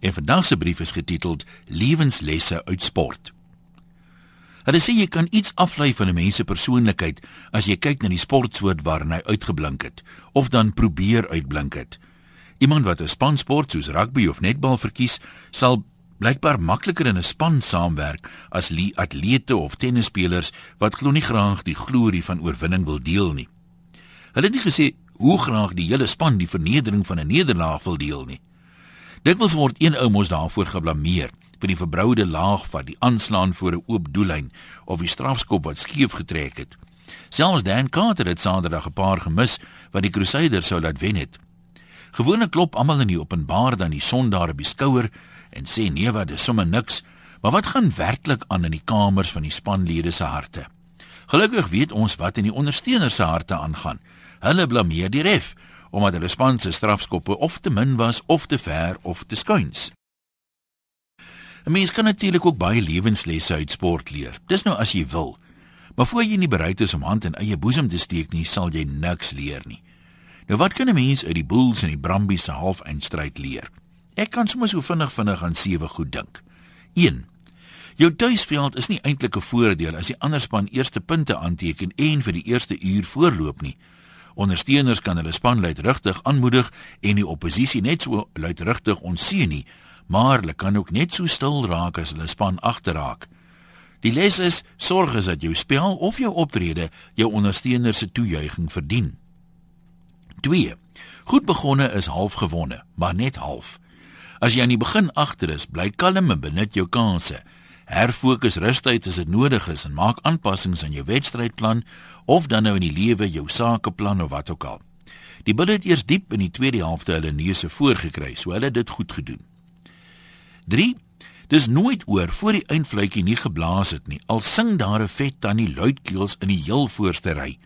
En vandag se brief is getiteld Lewenslesse uit sport. Hulle sê jy kan iets aflei van 'n mens se persoonlikheid as jy kyk na die sportsoort waarin hy uitgeblink het of dan probeer uitblink het. Iemand wat 'n spansport soos rugby of netbal verkies, sal blykbaar makliker in 'n span saamwerk as atlete of tennisspelers wat glo nie graag die glorie van oorwinning wil deel nie. Hulle het nie gesê hoe graag die hele span die vernedering van 'n nederlaag wil deel nie. Dit word een ou mos daarvoor geblameer vir die verbroude laag van die aanslaan voor 'n oop doellyn of die strafskop wat skeef getrek het. Selfs Dan Carter het Saterdag 'n paar gemis wat die Crusaders sou laat wen het. Gewoonlik klop almal in die openbaar dan die son daar op die skouer en sê nee wat dis sommer niks, maar wat gaan werklik aan in die kamers van die spanlede se harte? Gelukkig weet ons wat in die ondersteuners se harte aangaan. Hulle blameer die ref omdat hulle span se strafskoppe of te min was of te ver of te skuins. 'n Mens kan natuurlik ook baie lewenslesse uit sport leer. Dis nou as jy wil. Maar voor jy nie bereid is om hand in eie boesem te steek nie, sal jy niks leer nie. Nou wat kan 'n mens uit die Bulls en die Brumbies se halfeindstryd leer? Ek kan sommer so vinnig vinnig aan sewe goed dink. 1. Jou tuisveld is nie eintlik 'n voordeel as die ander span eerste punte aanteken en vir die eerste uur voorloop nie. Ondersteuners kan hulle span luidrigtig aanmoedig en die oppositie net so luidrigtig onseën nie, maar hulle kan ook net so stil raak as hulle span agterraak. Die les is: sorg as dat jou spel of jou optrede jou ondersteuners se toejuiging verdien. 2. Goed begonne is half gewonne, maar net half. As jy aan die begin agter is, bly kalm en benut jou kansse. Herfokus rustig as dit nodig is en maak aanpassings aan jou wedstrydplan of dan nou in die lewe jou sakeplan of wat ook al. Die bulle het eers diep in die tweede helfte hulle neuse voorgekry, so hulle het dit goed gedoen. 3. Dis nooit oor voor die eindfluitjie nie geblaas het nie. Al sing daar 'n vet tannie luidkeels in die heel voorste ry.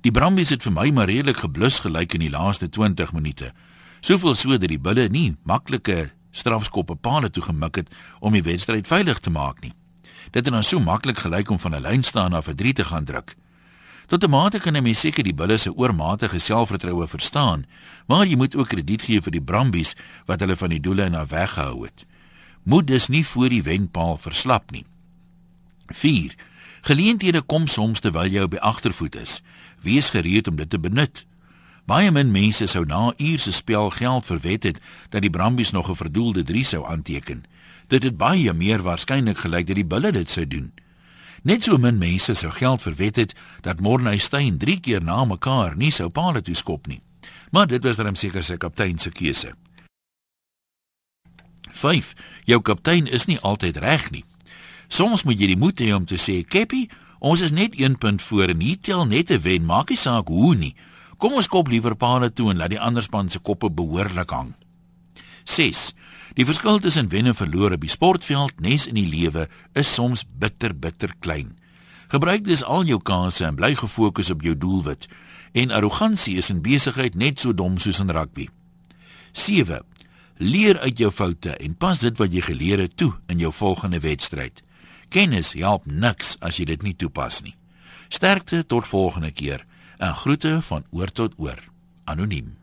Die Brumbies het vir my maar redelik geblus gelyk in die laaste 20 minute. Soveel so dat die bulle nie maklike strafskoppe paale toe gemik het om die wedstryd veilig te maak nie. Dit het dan so maklik gelyk om van 'n lyn staan af 'n 3 te gaan druk. Tot 'n mate kan 'n mens seker die bulle se oormatige selfvertroue verstaan, maar jy moet ook krediet gee vir die Brumbies wat hulle van die doele na weggehou het moet dus nie voor die wenpaal verslap nie. 4. Geleenthede kom soms terwyl jy op die agtervoet is. Wees gereed om dit te benut. Baie min mense sou na uur se spel geld verwet het dat die Brumbies nog 'n verdoelde 3 sou aanteken. Dit het baie meer waarskynlik gelyk dat die Bulle dit sou doen. Net so min mense sou geld verwet het dat Morney Steyn 3 keer na mekaar nie sou paal toe skop nie. Maar dit was dan seker sy kaptein se keuse. 5. Jou kaptein is nie altyd reg nie. Soms moet jy die moed hê om te sê, "Keppie, ons is net 1 punt voor en hier tel net 'n wen, maak nie saak hoe nie. Kom ons kop liewer paale toe en laat die ander span se koppe behoorlik hang." 6. Die verskil tussen wen en verloor op die sportveld, nes in die lewe, is soms bitter bitter klein. Gebruik dus al jou kansse en bly gefokus op jou doelwit. En arrogansie is in besigheid net so dom soos in rugby. 7. Leer uit jou foute en pas dit wat jy geleer het toe in jou volgende wedstryd. Kennis help niks as jy dit nie toepas nie. Sterkte tot volgende keer. 'n Groete van oor tot oor. Anoniem.